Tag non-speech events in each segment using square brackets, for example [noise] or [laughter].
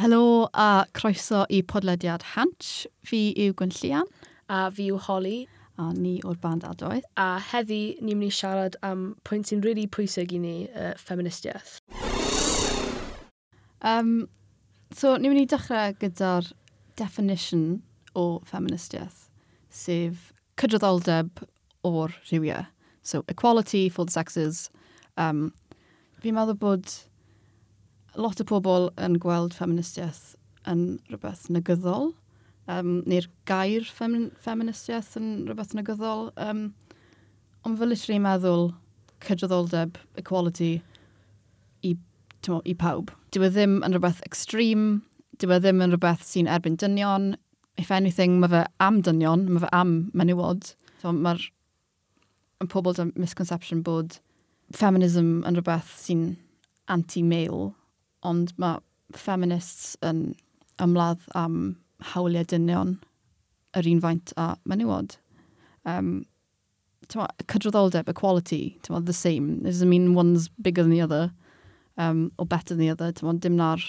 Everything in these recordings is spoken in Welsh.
Helo a croeso i podlediad Hanch. Fi yw Gwynllian. A fi yw Holly. A ni o'r band Adoedd. A heddi ni'n mynd i siarad am pwynt sy'n really pwysig i ni, uh, feministiaeth. Um, so, ni'n mynd i dechrau gyda'r definition o feministiaeth, sef cydraddoldeb o'r rhywiau. So, equality for the sexes. Um, fi'n meddwl bod lot o pobl yn gweld feministiaeth yn rhywbeth negyddol, um, neu'r gair fem, feministiaeth yn rhywbeth negyddol. Um, ond fel literally meddwl cydraddoldeb, equality i, tymo, i pawb. Dyw e ddim yn rhywbeth extreme, dyw e ddim yn rhywbeth sy'n erbyn dynion. If anything, mae fe am dynion, mae fe am menywod. So, Mae'r pobl dy misconception bod feminism yn rhywbeth sy'n anti-male ond mae feminists yn ymladd am hawliau dynion yr un faint a menywod. Um, cydraddoldeb, equality, ma, the same. It doesn't mean one's bigger than the other um, or better than the other. Ma, dim na'r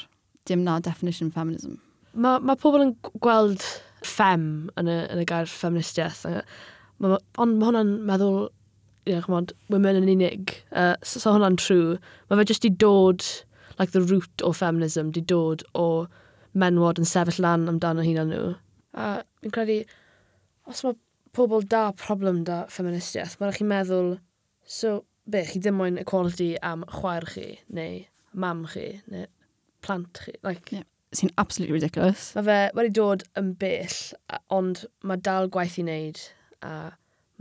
dim na definition feminism. Mae ma pobl yn gweld fem yn y, yn y gair feministiaeth. Ma, ond mae hwnna'n meddwl, ie, yeah, chmod, women yn unig. Uh, so, so hwnna'n true. Mae fe jyst i dod like the root o feminism di dod o menwod yn sefyll lan amdano hunan nhw. A fi'n credu, os mae pobl da problem da feministiaeth, mae'n chi'n meddwl, so be, chi ddim moyn equality am chwaer chi, neu mam chi, neu plant chi. Like, yeah. Sy'n absolutely ridiculous. Mae fe wedi dod yn bell, ond mae dal gwaith i wneud, a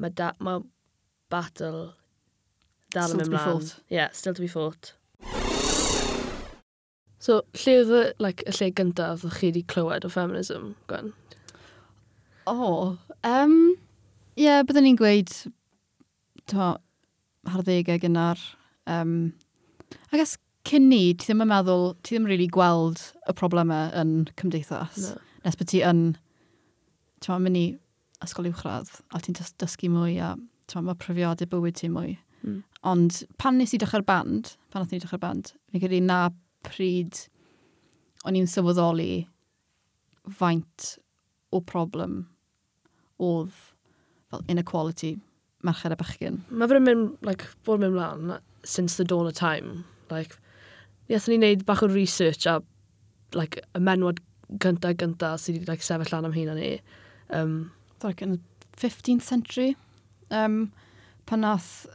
mae, da, mae battle dal yn mynd mlaen. Still to be fought. Yeah, still to be fought. So, lle oedd y, like, y lle gyntaf oedd chi wedi clywed o feminism, Gwen? O, oh, um, ie, yeah, byddwn ni'n gweud, to, harddegau gynnar. Um, I guess, cyn ni, ti ddim yn meddwl, ti ddim yn really gweld y problemau yn cymdeithas. No. Nes bod ti yn, ti'n mynd i ysgol uwchradd, a ti'n dysgu mwy, a ti'n mae profiadau bywyd ti mwy. Mm. Ond pan nes i dechrau'r band, pan nath ni dechrau'r band, fi'n credu na pryd o'n i'n sylweddoli faint o problem oedd fel inequality merched a bechgyn. Mae fe'n mynd, like, bod mynd mlaen since the dawn of time. Like, ni ni wneud bach o research a like, y menwod gynta gynta sydd wedi like, sefyll lan am hyn ni. Um, like, in the 15th century, um, pan nath,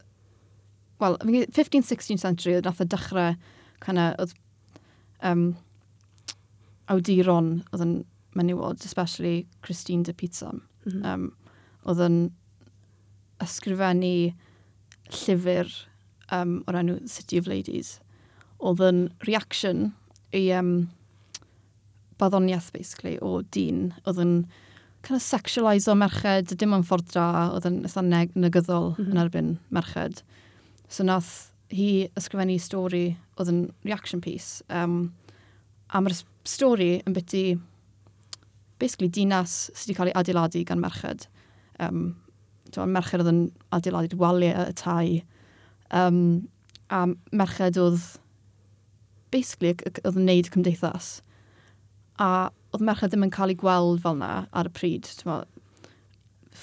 well, 15th, 16th century, nath y dechrau kind of, oedd um, awduron oedd yn menywod, especially Christine de Pizam. Mhm. Mm -hmm. um, oedd yn ysgrifennu llyfr um, o'r enw City of Ladies. Oedd yn reaction i um, baddoniaeth, basically, o dyn. Oedd yn kind of sexualise o merched, dim ond ffordd dra, oedd yn eitha negyddol mm -hmm. yn erbyn merched. So nath hi ysgrifennu stori oedd yn reaction piece. Um, a mae'r stori yn byty basically dinas sydd wedi cael ei adeiladu gan merched. Um, Dwi'n merched oedd yn adeiladu waliau y tai. Um, a merched oedd basically oedd yn neud cymdeithas. A oedd merched ddim yn cael ei gweld fel na ar y pryd.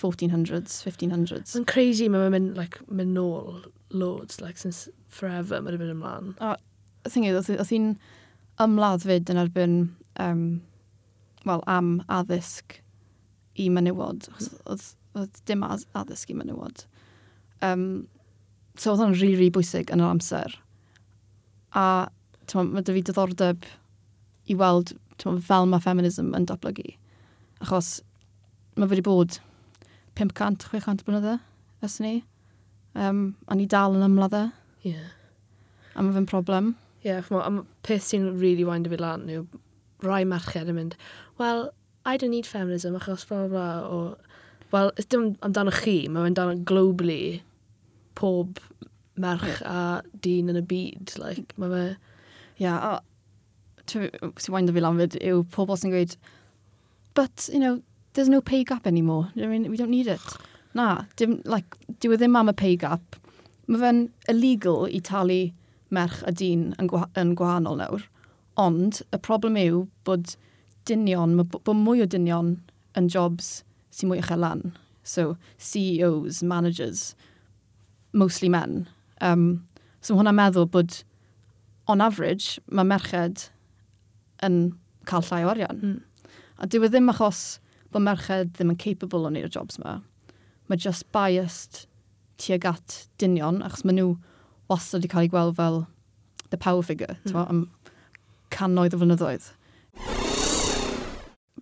1400s, 1500s. Mae'n crazy, mae'n mynd, like, mynd nôl loads, like, since forever, mae'n mynd ymlaen. A, y thing is, oedd hi'n ymladdfyd yn erbyn, um, well, am addysg i menywod. Oedd dim addysg i menywod. Um, so oedd hwnna'n rili, really bwysig yn yr amser. A mae dy fi diddordeb i weld fel mae feminism yn datblygu. Achos mae wedi bod 500-600 blynydde ys ni. Um, a ni dal yn ymladd e. Yeah. A mae fe'n problem. Ie, yeah, chmo, am peth sy'n really wind i fi lan yw rai merched yn mynd, well, I don't need feminism achos bla bla o... Wel, dim amdano chi, mae fe'n dan globally pob merch a dyn yn y byd. Like, mae fe... Ie, yeah, a... sy'n wind o fi lan fyd yw pobl sy'n gweud, but, you know, there's no pay gap anymore. I mean, we don't need it. Na, dim, like, dyw e ddim am y pay gap. Mae fe'n illegal i talu merch a dyn yn, gwa yn gwahanol nawr. Ond y problem yw bod dynion, bod mwy o dynion yn jobs sy'n mwy uchel lan. So, CEOs, managers, mostly men. Um, so, hwnna'n meddwl bod, on average, mae merched yn cael llai o arian. Mm. A dyw e ddim achos bod merched ddim yn capable o wneud y jobs yma. Mae just biased tuag at dynion, achos maen nhw wastad wedi cael ei gweld fel the power figure, mm. Tywa, am cannoedd o flynyddoedd.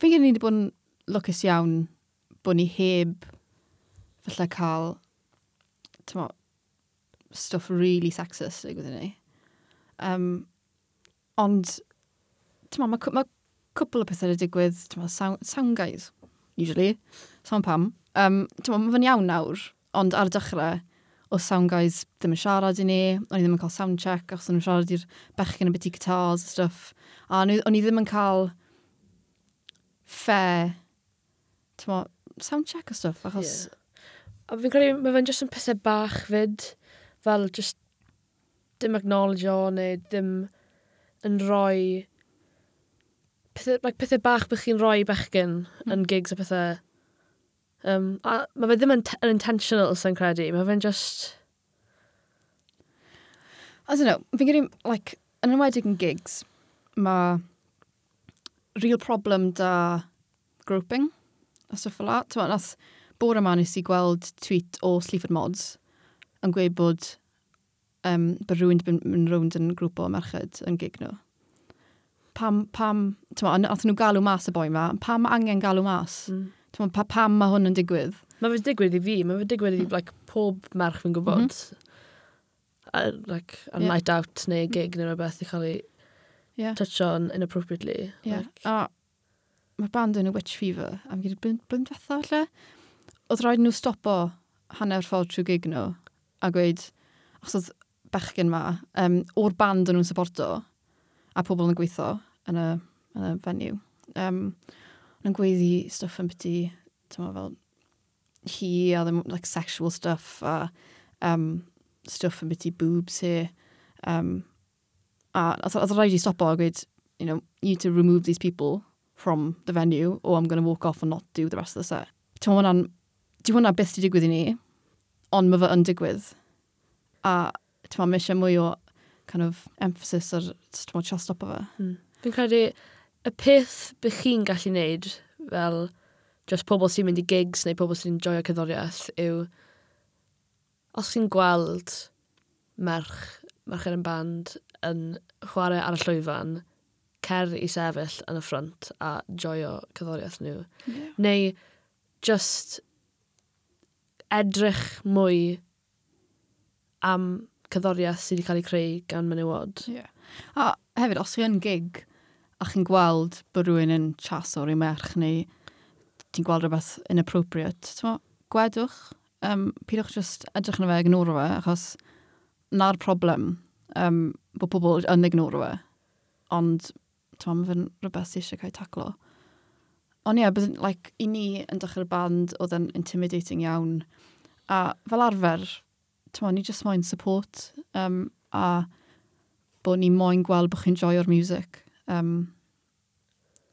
Fe gen i wedi bod yn lwcus iawn bod ni heb falle cael tywa, stuff really sexist i gwybod ni. Um, ond, tyma, mae ma cwpl o pethau wedi digwydd, tyma, sound, sound guys usually. Sa'n pam. Um, Ti'n mae fe'n iawn nawr, ond ar y dechrau, o sound guys ddim yn siarad i ni, o'n i ddim yn cael sound check, achos o'n nhw'n siarad i'r bechgyn y byti guitars a stuff. A o'n i ddim yn cael fair, ti'n sound check a stuff, achos... Yeah. A fi'n credu, mae fe'n jyst yn pethau bach fyd, fel just dim acknowledge o, neu dim yn rhoi pethau, mae pethau bach bych chi'n rhoi bechgyn mm. yn gigs a pethau. Um, a mae fe ddim yn, yn intentional sy'n credu, mae fe'n just... I don't know, fi'n credu, like, yn enwedig yn gigs, mae real problem da grouping a stuff fel that. Tyma, nath bore yma nes i gweld tweet o Sleaford Mods yn gweud bod um, bod rhywun wedi mynd rownd yn grŵp o merched yn gig nhw. No pam, pam, tyma, nath nhw galw mas y boi ma, pam angen galw mas? Mm. Tyma, pa, pam mae hwn yn digwydd? Mae fe digwydd i fi, mae fe digwydd i like, pob merch fi'n gwybod. Mm -hmm. A, like, a yeah. night out neu gig neu rhywbeth i cael ei yeah. touch on inappropriately. Yeah. Like... A mae'r band yn y Witch Fever, am gyda blyn fetha lle, oedd rhaid nhw stopo hanner ffordd trwy gig nhw a gweud, achos oedd bechgyn ma, um, o'r band yn nhw'n supporto, a pobl yn gweithio, yn y, yn y venue. Um, yn gweiddi stuff yn byddu, tyma fel hi a ddim, like, sexual stuff a um, stuff yn byddu boobs here. Um, a oedd rhaid i stopo a gweud, you know, you need to remove these people from the venue or I'm going to walk off and not do the rest of the set. Ti'n hwnna'n, di hwnna beth di digwydd i ni, ond mae fe yn digwydd. A ti'n ma, mae eisiau mwy o kind of emphasis ar ti'n ma, tra stopo fe. Mm. Fi'n credu y peth bych chi'n gallu wneud fel just pobl sy'n mynd i gigs neu pobl sy'n joio cyddoriaeth yw os chi'n gweld merch, merch yn band yn chwarae ar y llwyfan, cer i sefyll yn y ffrant a joio cyddoriaeth nhw. Yeah. Neu just edrych mwy am cyddoriaeth sydd wedi cael ei creu gan menywod. Yeah. A hefyd, os chi yn gig, a chi'n gweld bod rhywun yn chaso i merch neu ti'n gweld rhywbeth inappropriate, ti'n gwedwch, um, pidwch just edrych yn fe, ignoro fe, achos na'r problem um, bod pobl yn ignoro fe, ond ti'n mae fe'n rhywbeth sy'n eisiau cael taclo. Ond ie, yeah, but, like, i ni yn dechrau'r band oedd yn intimidating iawn, a fel arfer, ti'n ni just moyn support, um, a bod ni moyn gweld bod chi'n joio'r music. Um,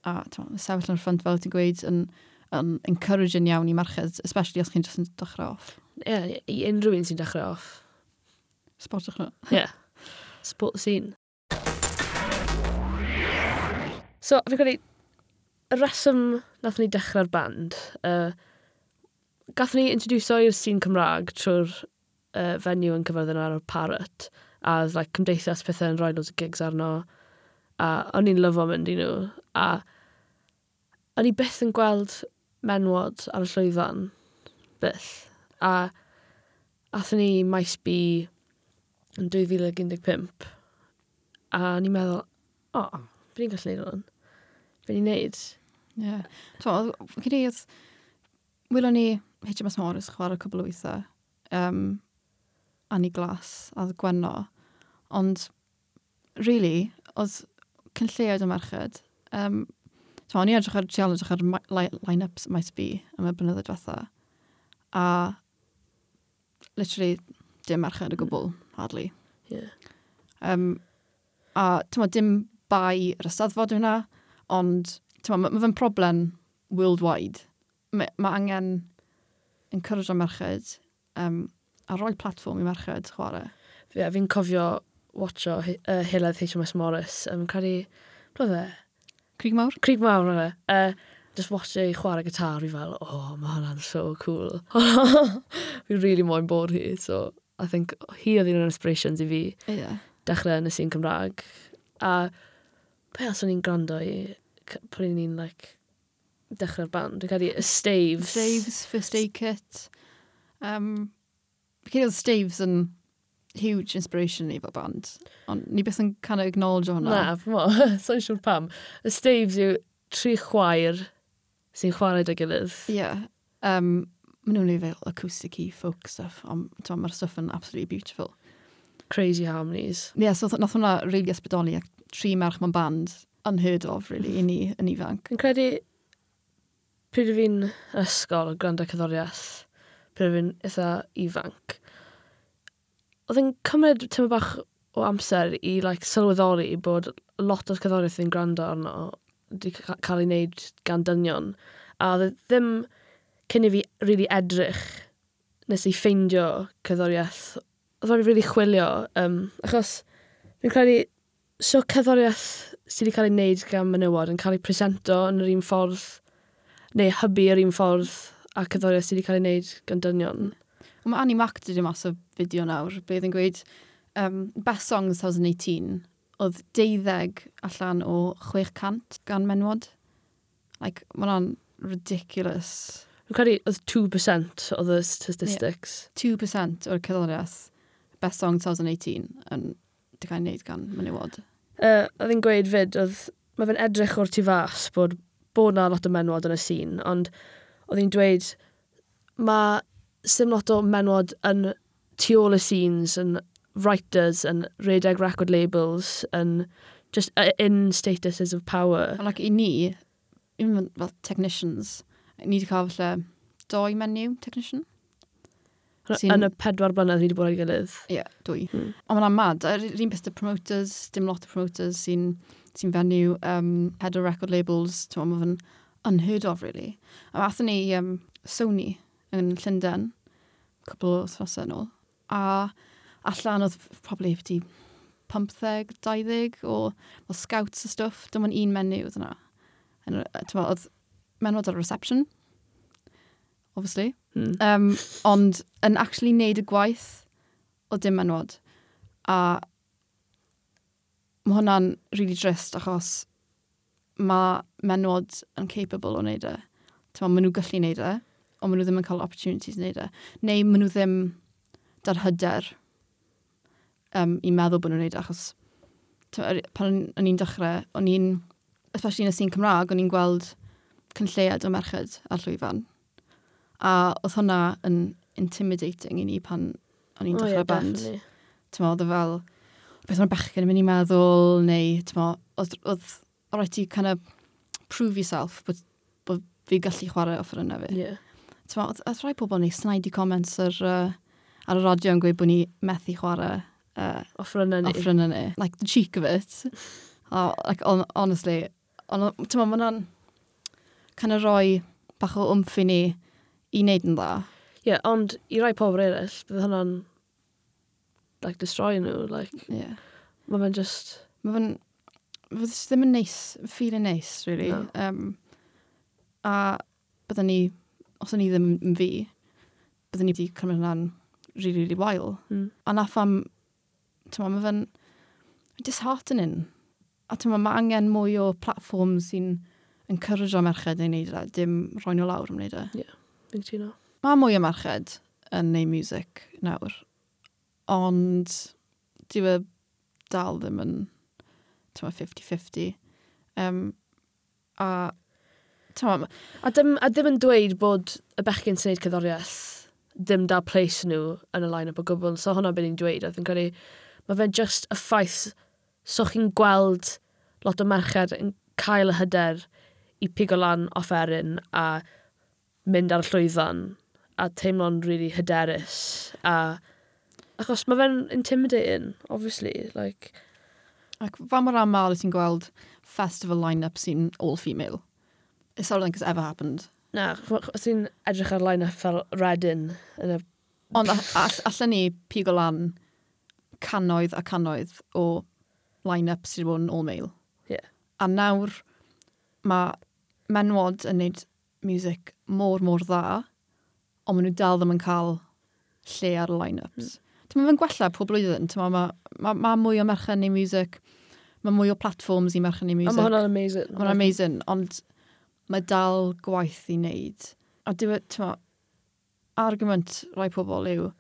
a sefyll yn y ffrant fel ti'n gweud yn, yn encouraging iawn i marched, especially os chi'n just yn dechrau off. Ie, yeah, i unrhyw un sy'n dechrau off. [laughs] Sport o'ch nhw. Ie, yeah. sport the scene. So, fi'n credu, y reswm nath ni dechrau'r band, uh, gath ni introducio i'r scene Cymraeg trwy'r uh, fenyw yn cyfarddyn ar y Parrot, a like, cymdeithas pethau yn rhoi loads o gigs arno, a o'n i'n lyfo mynd i nhw, a O'n i byth yn gweld menwod ar y llwyfan. Byth. A athyn ni maes bi yn 2015. A o'n i'n meddwl, o, oh, byd ni'n gallu neud hwn. byd ni'n neud. Ie. Yeah. Cyn i, oedd, wylwn ni HMS Morris chwarae cwbl o weithio. Um, Annie Glass a Gwenno. Ond, really, oedd cynlleoedd y merched, um, So o'n i edrych ar trial, edrych ar line-ups maes fi am y blynyddoedd diwetha. A literally dim merched y gwbl, hardly. Yeah. Um, a tyma, dim bai yr ystaddfod yna, ond tyma, mae ma fe'n problem worldwide. Mae ma angen encourage o merched um, a rhoi platform i merched chwarae. Fe, yeah, fi'n cofio watcho uh, Hiledd HMS Morris. Um, credu, blynyddoedd Crig Mawr? Crig Mawr yna. Uh, just watch ei chwarae gitar fi fel, oh, mae hwnna'n so cool. [laughs] fi really moyn bod hi, so I think hi oedd un o'r inspirations i fi. Yeah. Dechrau yn y sy'n Cymraeg. A pe os o'n i'n gwrando i, pryd ni'n like, dechrau'r band, dwi'n cael ei Staves. Staves, First Aid Kit. Um, Cyn oedd Staves yn huge inspiration i fel band. Ond ni beth yn kind of acknowledge hwnna. Na, fy mo, [laughs] so'n siŵr pam. Y Staves yw tri chwaer sy'n chwarae dy gilydd. Ie. Yeah. Um, Maen nhw'n ei fel acoustic i folk stuff, ond mae'r stuff yn absolutely beautiful. Crazy harmonies. Ie, yeah, so nath hwnna rili really ysbrydoli ac tri merch mewn band unheard of, really, i ni yn ifanc. Yn credu, pryd o fi'n ysgol o gwrando cyddoriaeth, pryd o fi'n eitha ifanc, oedd yn cymryd tymor bach o amser i like, sylweddoli bod lot o'r cyddoriaeth fi'n gwrando arno wedi cael ei wneud gan dynion. A oedd e ddim cyn i fi really edrych nes i ffeindio cyddoriaeth. Oedd rhaid i really chwilio. Um, achos fi'n credu, so cyddoriaeth sydd wedi cael ei wneud gan menywod yn cael ei presento yn yr un ffordd, neu hybu yr un ffordd a cyddoriaeth sydd wedi cael ei wneud gan dynion. Mae Annie Mac wedi mas o fideo nawr, beth yn gweud um, Best Songs 2018 oedd deuddeg allan o 600 gan menwod. Like, mae hwnna'n ridiculous. Dwi'n credu oedd 2% oedd y statistics. Yeah, 2% o'r cyddoriaeth Best Song 2018 yn dechrau wneud gan menywod. Uh, oedd hi'n gweud fyd, oedd mae fe'n edrych o'r tu fas bod bod na lot o menwod yn y sîn, ond oedd hi'n dweud mae sym lot o menwod yn tu ôl y scenes, yn writers, yn redeg record labels, yn just in statuses of power. Ond like, i ni, even fel technicians, ni wedi cael falle doi menu technician. Yn y pedwar blynedd ni wedi bod ar ei gilydd. Ie, yeah, dwy. Hmm. Ond mae'n mad, yr un peth y promoters, dim lot o promoters sy'n sy fenyw, um, head o record labels, ti'n meddwl, mae'n unheard of, really. A athyn ni um, Sony yn Llundain, cwbl o thnos yn ôl. A allan oedd probably fyddi 15, 20 o fel scouts a stuff. Dim ond un menyw oedd yna. Oedd menwod ar y reception, obviously. Hmm. Um, ond yn actually neud y gwaith o dim menwod. A mae hwnna'n really drist achos mae menwod yn capable o wneud e. Tyma, maen nhw gallu wneud e ond maen nhw ddim yn cael opportunities wneud e. Neu maen nhw ddim dar hyder um, i meddwl bod nhw'n wneud e, achos pan o'n i'n dechrau, o'n i'n, especially yn y sîn Cymraeg, o'n i'n gweld cynlleiad o merched ar llwyfan. A oedd hwnna yn intimidating i ni pan o'n i'n dechrau oh, yeah, band. Tyma, oedd e fel, beth o'n bechgyn yn mynd i meddwl, neu, ti'n oedd, oedd, oedd rhaid ti kind of prove yourself bod, bod fi gallu chwarae offer yna fi. Yeah. Oedd rhai pobl ni snaid i comments ar, uh, ar y radio yn gweud bod ni methu chwarae uh, offrynau ni. Offrynau ni. Like, the cheek of it. oh, like, on, honestly, on, ti'n ma, mae'n kind of roi bach o wmff i ni i wneud yn dda. Ie, yeah, ond i rai pobl eraill, bydd hwnna'n like, destroy nhw. Like, yeah. Mae fe'n just... Mae fe'n... Fydd ddim yn neis, feeling neis, really. No. Um, a byddwn ni os o'n i ddim yn fi, byddwn ni wedi cymryd hwnna'n really, really wael. Mm. A na pham, ti'n ma, mae fe'n disheartening. A ti'n ma, mae angen mwy o platform sy'n encourage o merched neu wneud e, dim roi nhw lawr yn wneud e. Ie, yeah, fi'n tuno. Mae mwy o merched yn neud music nawr, ond di fe dal ddim yn 50-50. Um, a Tom, a, dim, a dim yn dweud bod y bechgyn sy'n neud cyddoriaeth ddim da place nhw yn y line-up o gwbl. So hwnna beth ni'n dweud. A dwi'n credu, mae fe'n just y ffaith so chi'n gweld lot o merched yn cael y hyder i pigo lan offeryn a mynd ar y llwyfan a teimlo'n really hyderus. A, achos mae fe'n intimidating, obviously. Like, Ac fa mor aml ti'n gweld festival line-up sy'n all-female? It's not like it's ever happened. Na, os ti'n edrych ar line-up fel Redin yn y... Ond allan ni pigo lan cannoedd a cannoedd o line-up sydd wedi bod yn all male. Yeah. A nawr mae menwod yn neud music mor, mor dda, ond maen nhw dal ddim yn cael lle ar y line-ups. Mm. Dwi'n mynd gwella pob blwyddyn, mae ma, ma, ma mwy o merched neu music, mae mwy o platforms i merched neu music. Mae hwnna'n amazing. Mae hwnna'n amazing, ond mae dal gwaith i wneud. A dyw, e, meddwl, argument rai pobl yw,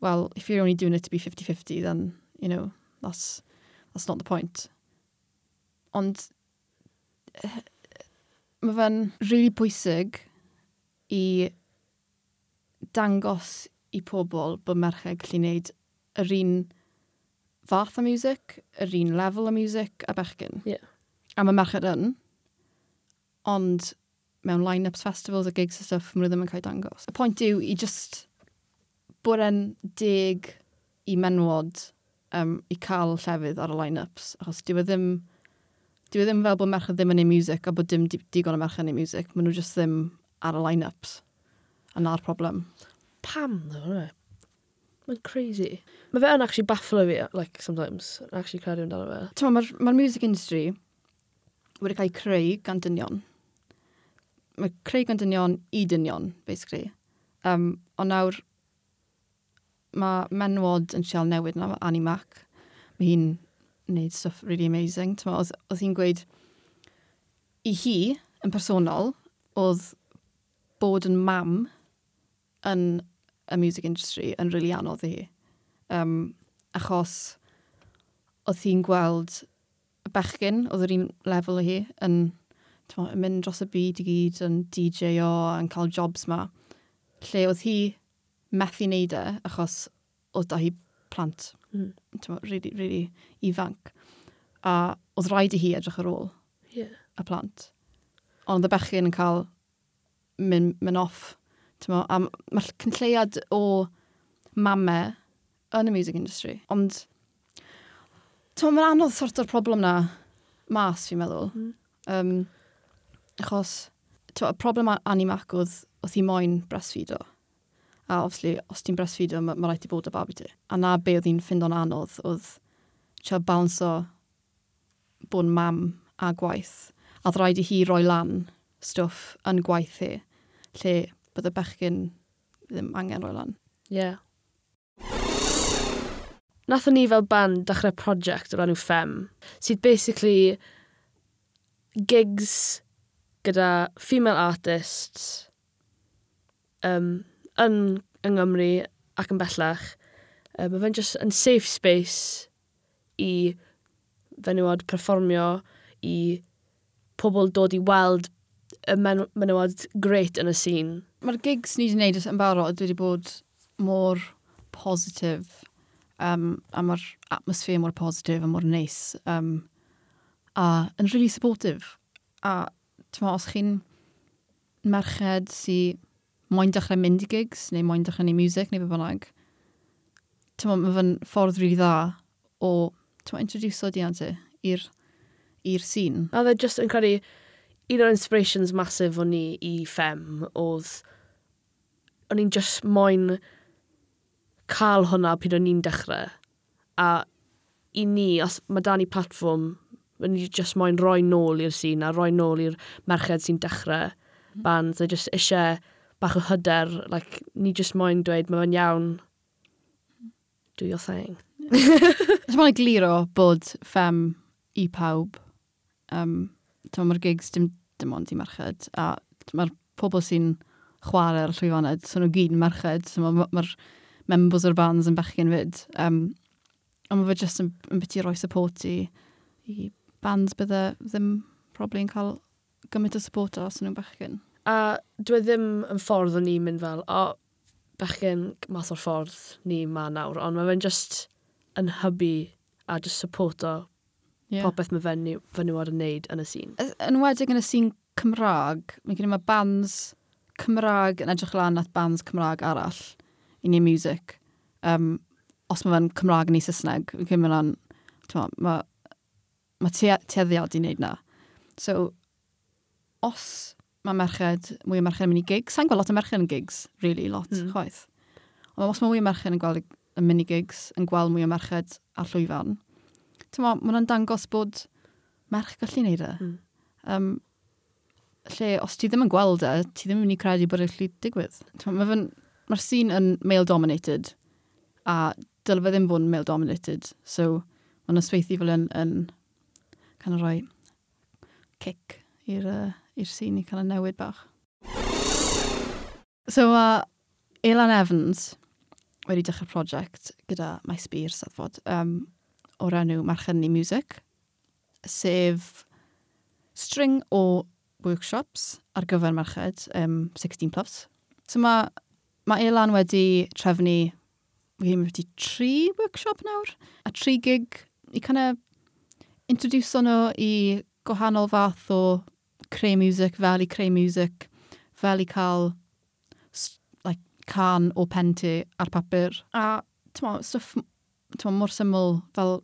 well, if you're only doing it to be 50-50, then, you know, that's, that's not the point. Ond, eh, mae fe'n really bwysig i dangos i pobl bod merched gallu wneud yr un fath o music, yr un lefel o music a bechgyn. Yeah. A mae merched yn, ond mewn line-ups, festivals a gigs a stuff, maen nhw ddim yn cael dangos. Y pwynt yw i just bod e'n deg i menwod um, i cael llefydd ar y line-ups, achos dyw e ddim, dyw e ddim fel bod merched ddim yn ei music a bod dim digon o merched yn ei music, maen nhw just ddim ar y line-ups. A na'r problem. Pam, ddo, no, Mae'n crazy. Mae fe yn actually bafflo fi, like, sometimes. Yn actually credu amdano fe. Ti'n ma, mae'r ma music industry wedi cael ei creu gan dynion mae creu gan dynion i dynion, basically. Um, ond nawr, mae menwod yn sial newid yna, Annie Mac. Mae hi'n wneud stuff really amazing. Tyma, oedd, oedd hi'n gweud, i hi, yn personol, oedd bod yn mam yn y music industry yn rili really anodd i hi. Um, achos oedd hi'n gweld y bechgyn, oedd yr un lefel o hi, yn yn mynd dros y byd i gyd yn DJ-o yn cael jobs ma, lle oedd hi methu wneud e achos oedd da hi plant, mm. really, really ifanc. A oedd rhaid i hi edrych ar ôl yeah. y plant. Ond oedd y bechgyn yn cael mynd, mynd off. Mo, a mae'r cynlleiad o mamau yn y music industry. Ond mae'n anodd sort o'r problem na mas, fi'n meddwl. Mm. Um, Achos, y problem animac oedd, oedd hi moyn breastfeedo. A, obviously, os ti'n breastfeedo, mae ma rhaid i bod y babi ti. A na be oedd hi'n ffind o'n anodd oedd trio balanso bod yn mam a gwaith. A oedd rhaid i hi roi lan stwff yn gwaith hi, lle bydd y bechgyn ddim angen roi lan. Ie. Yeah. Nathon ni fel band dechrau prosiect o'r enw Fem, sydd basically gigs gyda female artists um, yn yng Nghymru ac yn bellach. Um, mae fe'n just yn safe space i fenywod performio, i pobl dod i weld y men menywod great yn y sîn. Mae'r gigs ni wedi gwneud yn barod wedi bod mor positif um, a mae'r atmosffer mor positif a mor neis um, a yn really supportive a tyma, os chi'n merched sy moyn dechrau mynd i gigs, neu moyn dechrau neu music, neu be bynnag, tyma, mae fy'n ffordd rili dda o tyma, introduce diante i'r i'r sîn. A dde just yn credu, un o'r inspirations masif o'n i i Fem oedd o'n i'n just moyn cael hwnna pryd o'n i'n dechrau. A i ni, os mae dan ni platform ni just moyn roi nôl i'r sîn a roi nôl i'r merched sy'n dechrau mhm. bands. They just eisiau bach o hyder, like, ni just moyn dweud mae'n iawn. Do your thing. Ys mae'n egluro bod fem i pawb. Um, mae'r gigs dim, dim ond i merched. A mae'r pobl sy'n chwarae ar y llwyfannau, so nhw gyd yn merched. So mae'r ma, members o'r bands yn bechgyn fyd. Um, a mae fe jyst yn, yn beth roi support i, i bands bydde ddim probably yn cael gymaint o support os nhw'n bechgyn. A dwi e ddim yn ffordd o'n i'n mynd fel, o, bechgyn math o'r ffordd ni ma nawr, ond mae fe'n just yn hybu a just support o yeah. popeth mae fe'n fenywod yn neud yn y sîn. Yn wedig yn y sîn Cymraeg, mae gen i mae bands Cymraeg yn edrych lan at bands Cymraeg arall i ni music. Um, os mae fe'n Cymraeg yn ei Saesneg, fi'n cymryd mae'n Mae mae te teddiad i wneud na. So, os mae merched, mwy o merched yn mynd i gigs, sa'n gweld lot o merched yn gigs, really, lot, mm. chwaith. Ond os mae mwy o merched yn gweld y mini gigs, yn gweld mwy o merched ar llwyfan, ti'n ma, maen dangos bod merch gallu wneud e. Mm. Um, lle, os ti ddim yn gweld e, ti ddim yn mynd i credu bod e'n gallu digwydd. Mae'r ma sîn yn male-dominated, a dylai fe ddim fod yn male-dominated, so mae'n ysweithi fel yn, yn kind of rhoi cic i'r uh, scene i cael y newid bach. So, uh, Elan Evans wedi dechrau prosiect gyda My Spear Saddfod um, o'r enw Marchenni Music, sef string o workshops ar gyfer merched um, 16 plus. So mae ma Elan wedi trefnu, wedi tri workshop nawr, a tri gig i kind of introduce nhw i gwahanol fath o creu music fel i creu music, fel i cael like, can o penti ar papur. A tyma, stuff tyma, mor syml fel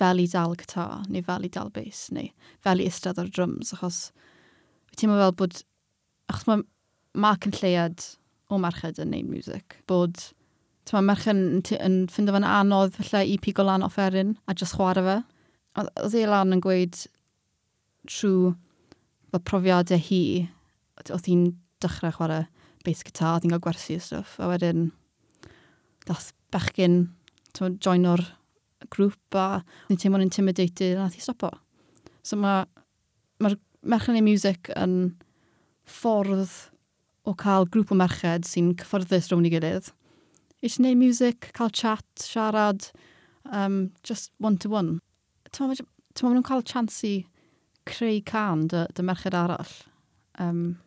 fel i dal gytar, neu fel i dal bass, neu fel i istedd ar drums, achos wyt teimlo fel bod, achos mae ma cynlleiad o merched yn neud music, bod tyma, merched yn, yn ffindio fe'n anodd falle i pigo lan offeryn a just chwarae fe. Oedd e lan yn gweud trwy fel profiadau hi, oedd hi'n dechrau chwarae bass guitar, oedd hi'n cael gwersi a stuff, a wedyn dath bechgyn joino'r grŵp a oedd hi'n teimlo'n intimidated a nath hi stopo. So mae'r ma, merched neu music yn ffordd o cael grŵp o merched sy'n cyffyrddus rhwng i gilydd. Eisiau gwneud music, cael chat, siarad, um, just one to one ti'n meddwl nhw'n cael chance i creu can dy, dy merched arall. Um,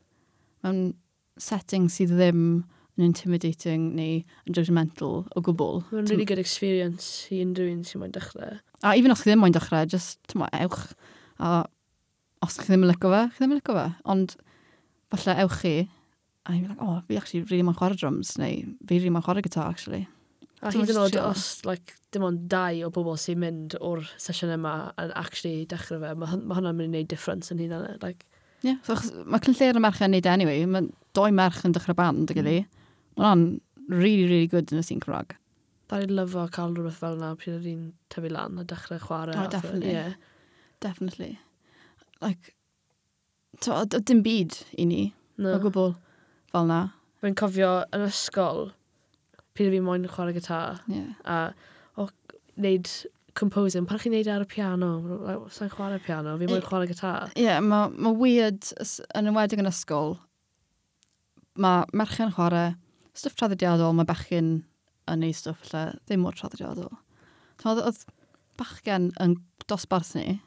mewn setting sydd ddim yn intimidating neu yn judgmental o gwbl. Mae'n really good experience i unrhyw un sy'n mwyn dechrau. A even os chi ddim mwyn dechrau, just, ti'n ewch. A os chi ddim yn lygo fe, chi ddim yn lygo fe. Ond falle ewch chi, a i'n like, oh, fi actually really mwyn chwarae drums, neu fi really mwyn chwarae guitar, actually. A hyd yn oed os like, dim ond dau o bobl sy'n mynd o'r sesiwn yma yn actually dechrau fe, mae ma hwnna'n mynd i wneud difference yn hyn yna. Like. Yeah, so, mae cynlleir y merch yn neud e anyway, mae doi merch yn dechrau band ag mm. iddi. Mae hwnna'n really, really good yn y sy'n Cymraeg. Dar i'n lyfo cael rhywbeth fel yna pryd oedd hi'n tyfu lan a dechrau chwarae. Oh, definitely. Yeah. Definitely. Like, to, dim byd i ni, no. o gwbl fel yna. Fe'n cofio yn ysgol, pryd fi moyn chwarae gitar. Yeah. A o, neud composing, pan chi'n neud ar y piano, sa'n chwarae piano, fi moyn chwarae gitar. Ie, yeah, mae ma weird, yn ymwedig yn ysgol, mae merchen chwarae stwff traddodiadol, mae bechgyn yn neud stwff lle ddim mor traddodiadol. Oedd bachgen yn dosbarth ni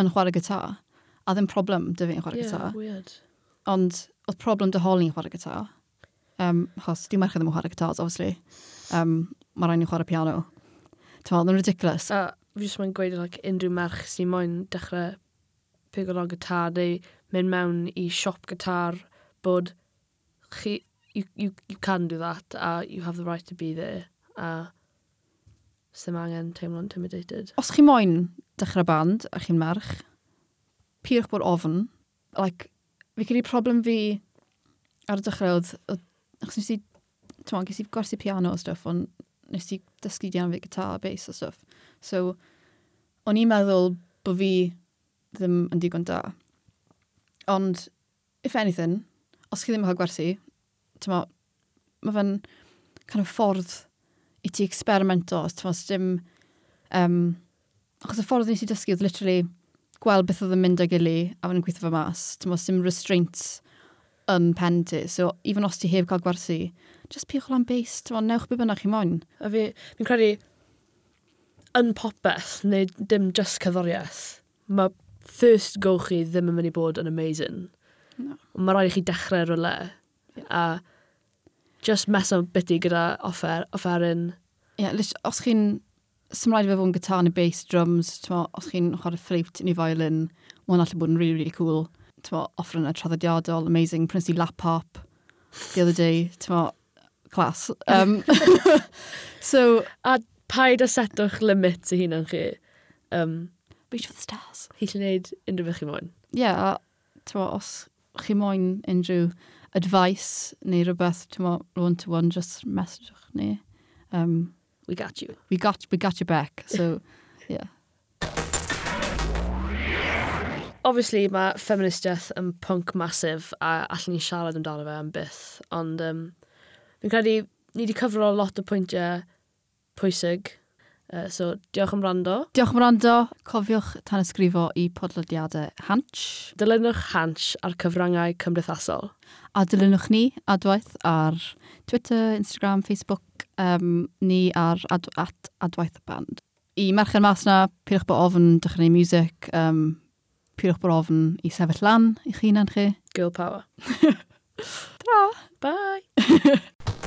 yn chwarae gitar, a ddim problem dy fi yn chwarae yeah, gytar. weird. Ond oedd problem dy holi yn chwarae gitar. Um, chos dwi'n merched ddim yn chwarae guitars, obviously. Um, mae rhaid ni'n chwarae piano. Ti'n meddwl, yn ridiculous. A fi jyst mae'n gweud like, unrhyw merch sy'n moyn dechrau pigo lan gitar neu mynd mewn i siop gitar bod chi, you, you, you can do that a you have the right to be there a sy'n angen teimlo intimidated. Os chi moyn dechrau band a chi'n merch, pyrch bod ofn. Like, fi gyda'i problem fi ar y dechrau oedd achos nes i, tyw'n ges i gwersi piano o stuff, ond nes i dysgu dian fi gitar, bass o stuff. So, o'n i'n meddwl bod fi ddim yn digon da. Ond, if anything, os chi ddim yn cael gwersi, tyma, mae fe'n kind of ffordd i ti experimento, os tyma, dim... Um, achos y ffordd nes i dysgu oedd literally gweld beth oedd yn mynd â gili a fan yn gweithio fy mas. Ti'n meddwl, dim restraints yn pen ti. So, even os ti heb cael gwersi, just piwch lan bus, ti'n newch be bynnag chi moyn. A fi, fi'n credu, yn popeth, neu dim just cyddoriaeth, mae first go chi ddim yn mynd i bod yn amazing. No. Mae rhaid i chi dechrau rhywle. Yeah. A just mess up biti gyda offer, offeryn. Ie, yeah, os chi'n... symlaid fe fod yn gytar neu bass, drums, os chi'n chwarae ffleit neu violin, mae'n allu bod yn really, really cool offrynau traddodiadol, amazing, prynu si laptop the other day, tymo, class. Um, [laughs] so, a paid a setwch limit i hunan chi. Um, Reach for the stars. Chi lle wneud unrhyw beth chi moyn. Ie, yeah, a os chi moyn unrhyw advice neu rhywbeth, tymo, one-to-one, just message ni. Um, we got you. We got, we got you back, so, [laughs] yeah obviously mae feministiaeth yn pwnc masif a allan ni siarad amdano fe am byth, ond um, fi'n credu ni wedi cyfro lot o pwyntiau pwysig, uh, so diolch am rando. Diolch am rando, cofiwch tan ysgrifo i podlediadau Hanch. Dilynwch Hanch ar cyfrangau cymdeithasol. A dilynwch ni adwaith ar Twitter, Instagram, Facebook, um, ni ar ad at adwaith band. I merched mas na, peidiwch bod ofn, dechrau music, um, pyrwch bod ofn i sefyll lan i chi na'n chi. Girl power. [laughs] Tra! Bye! [laughs]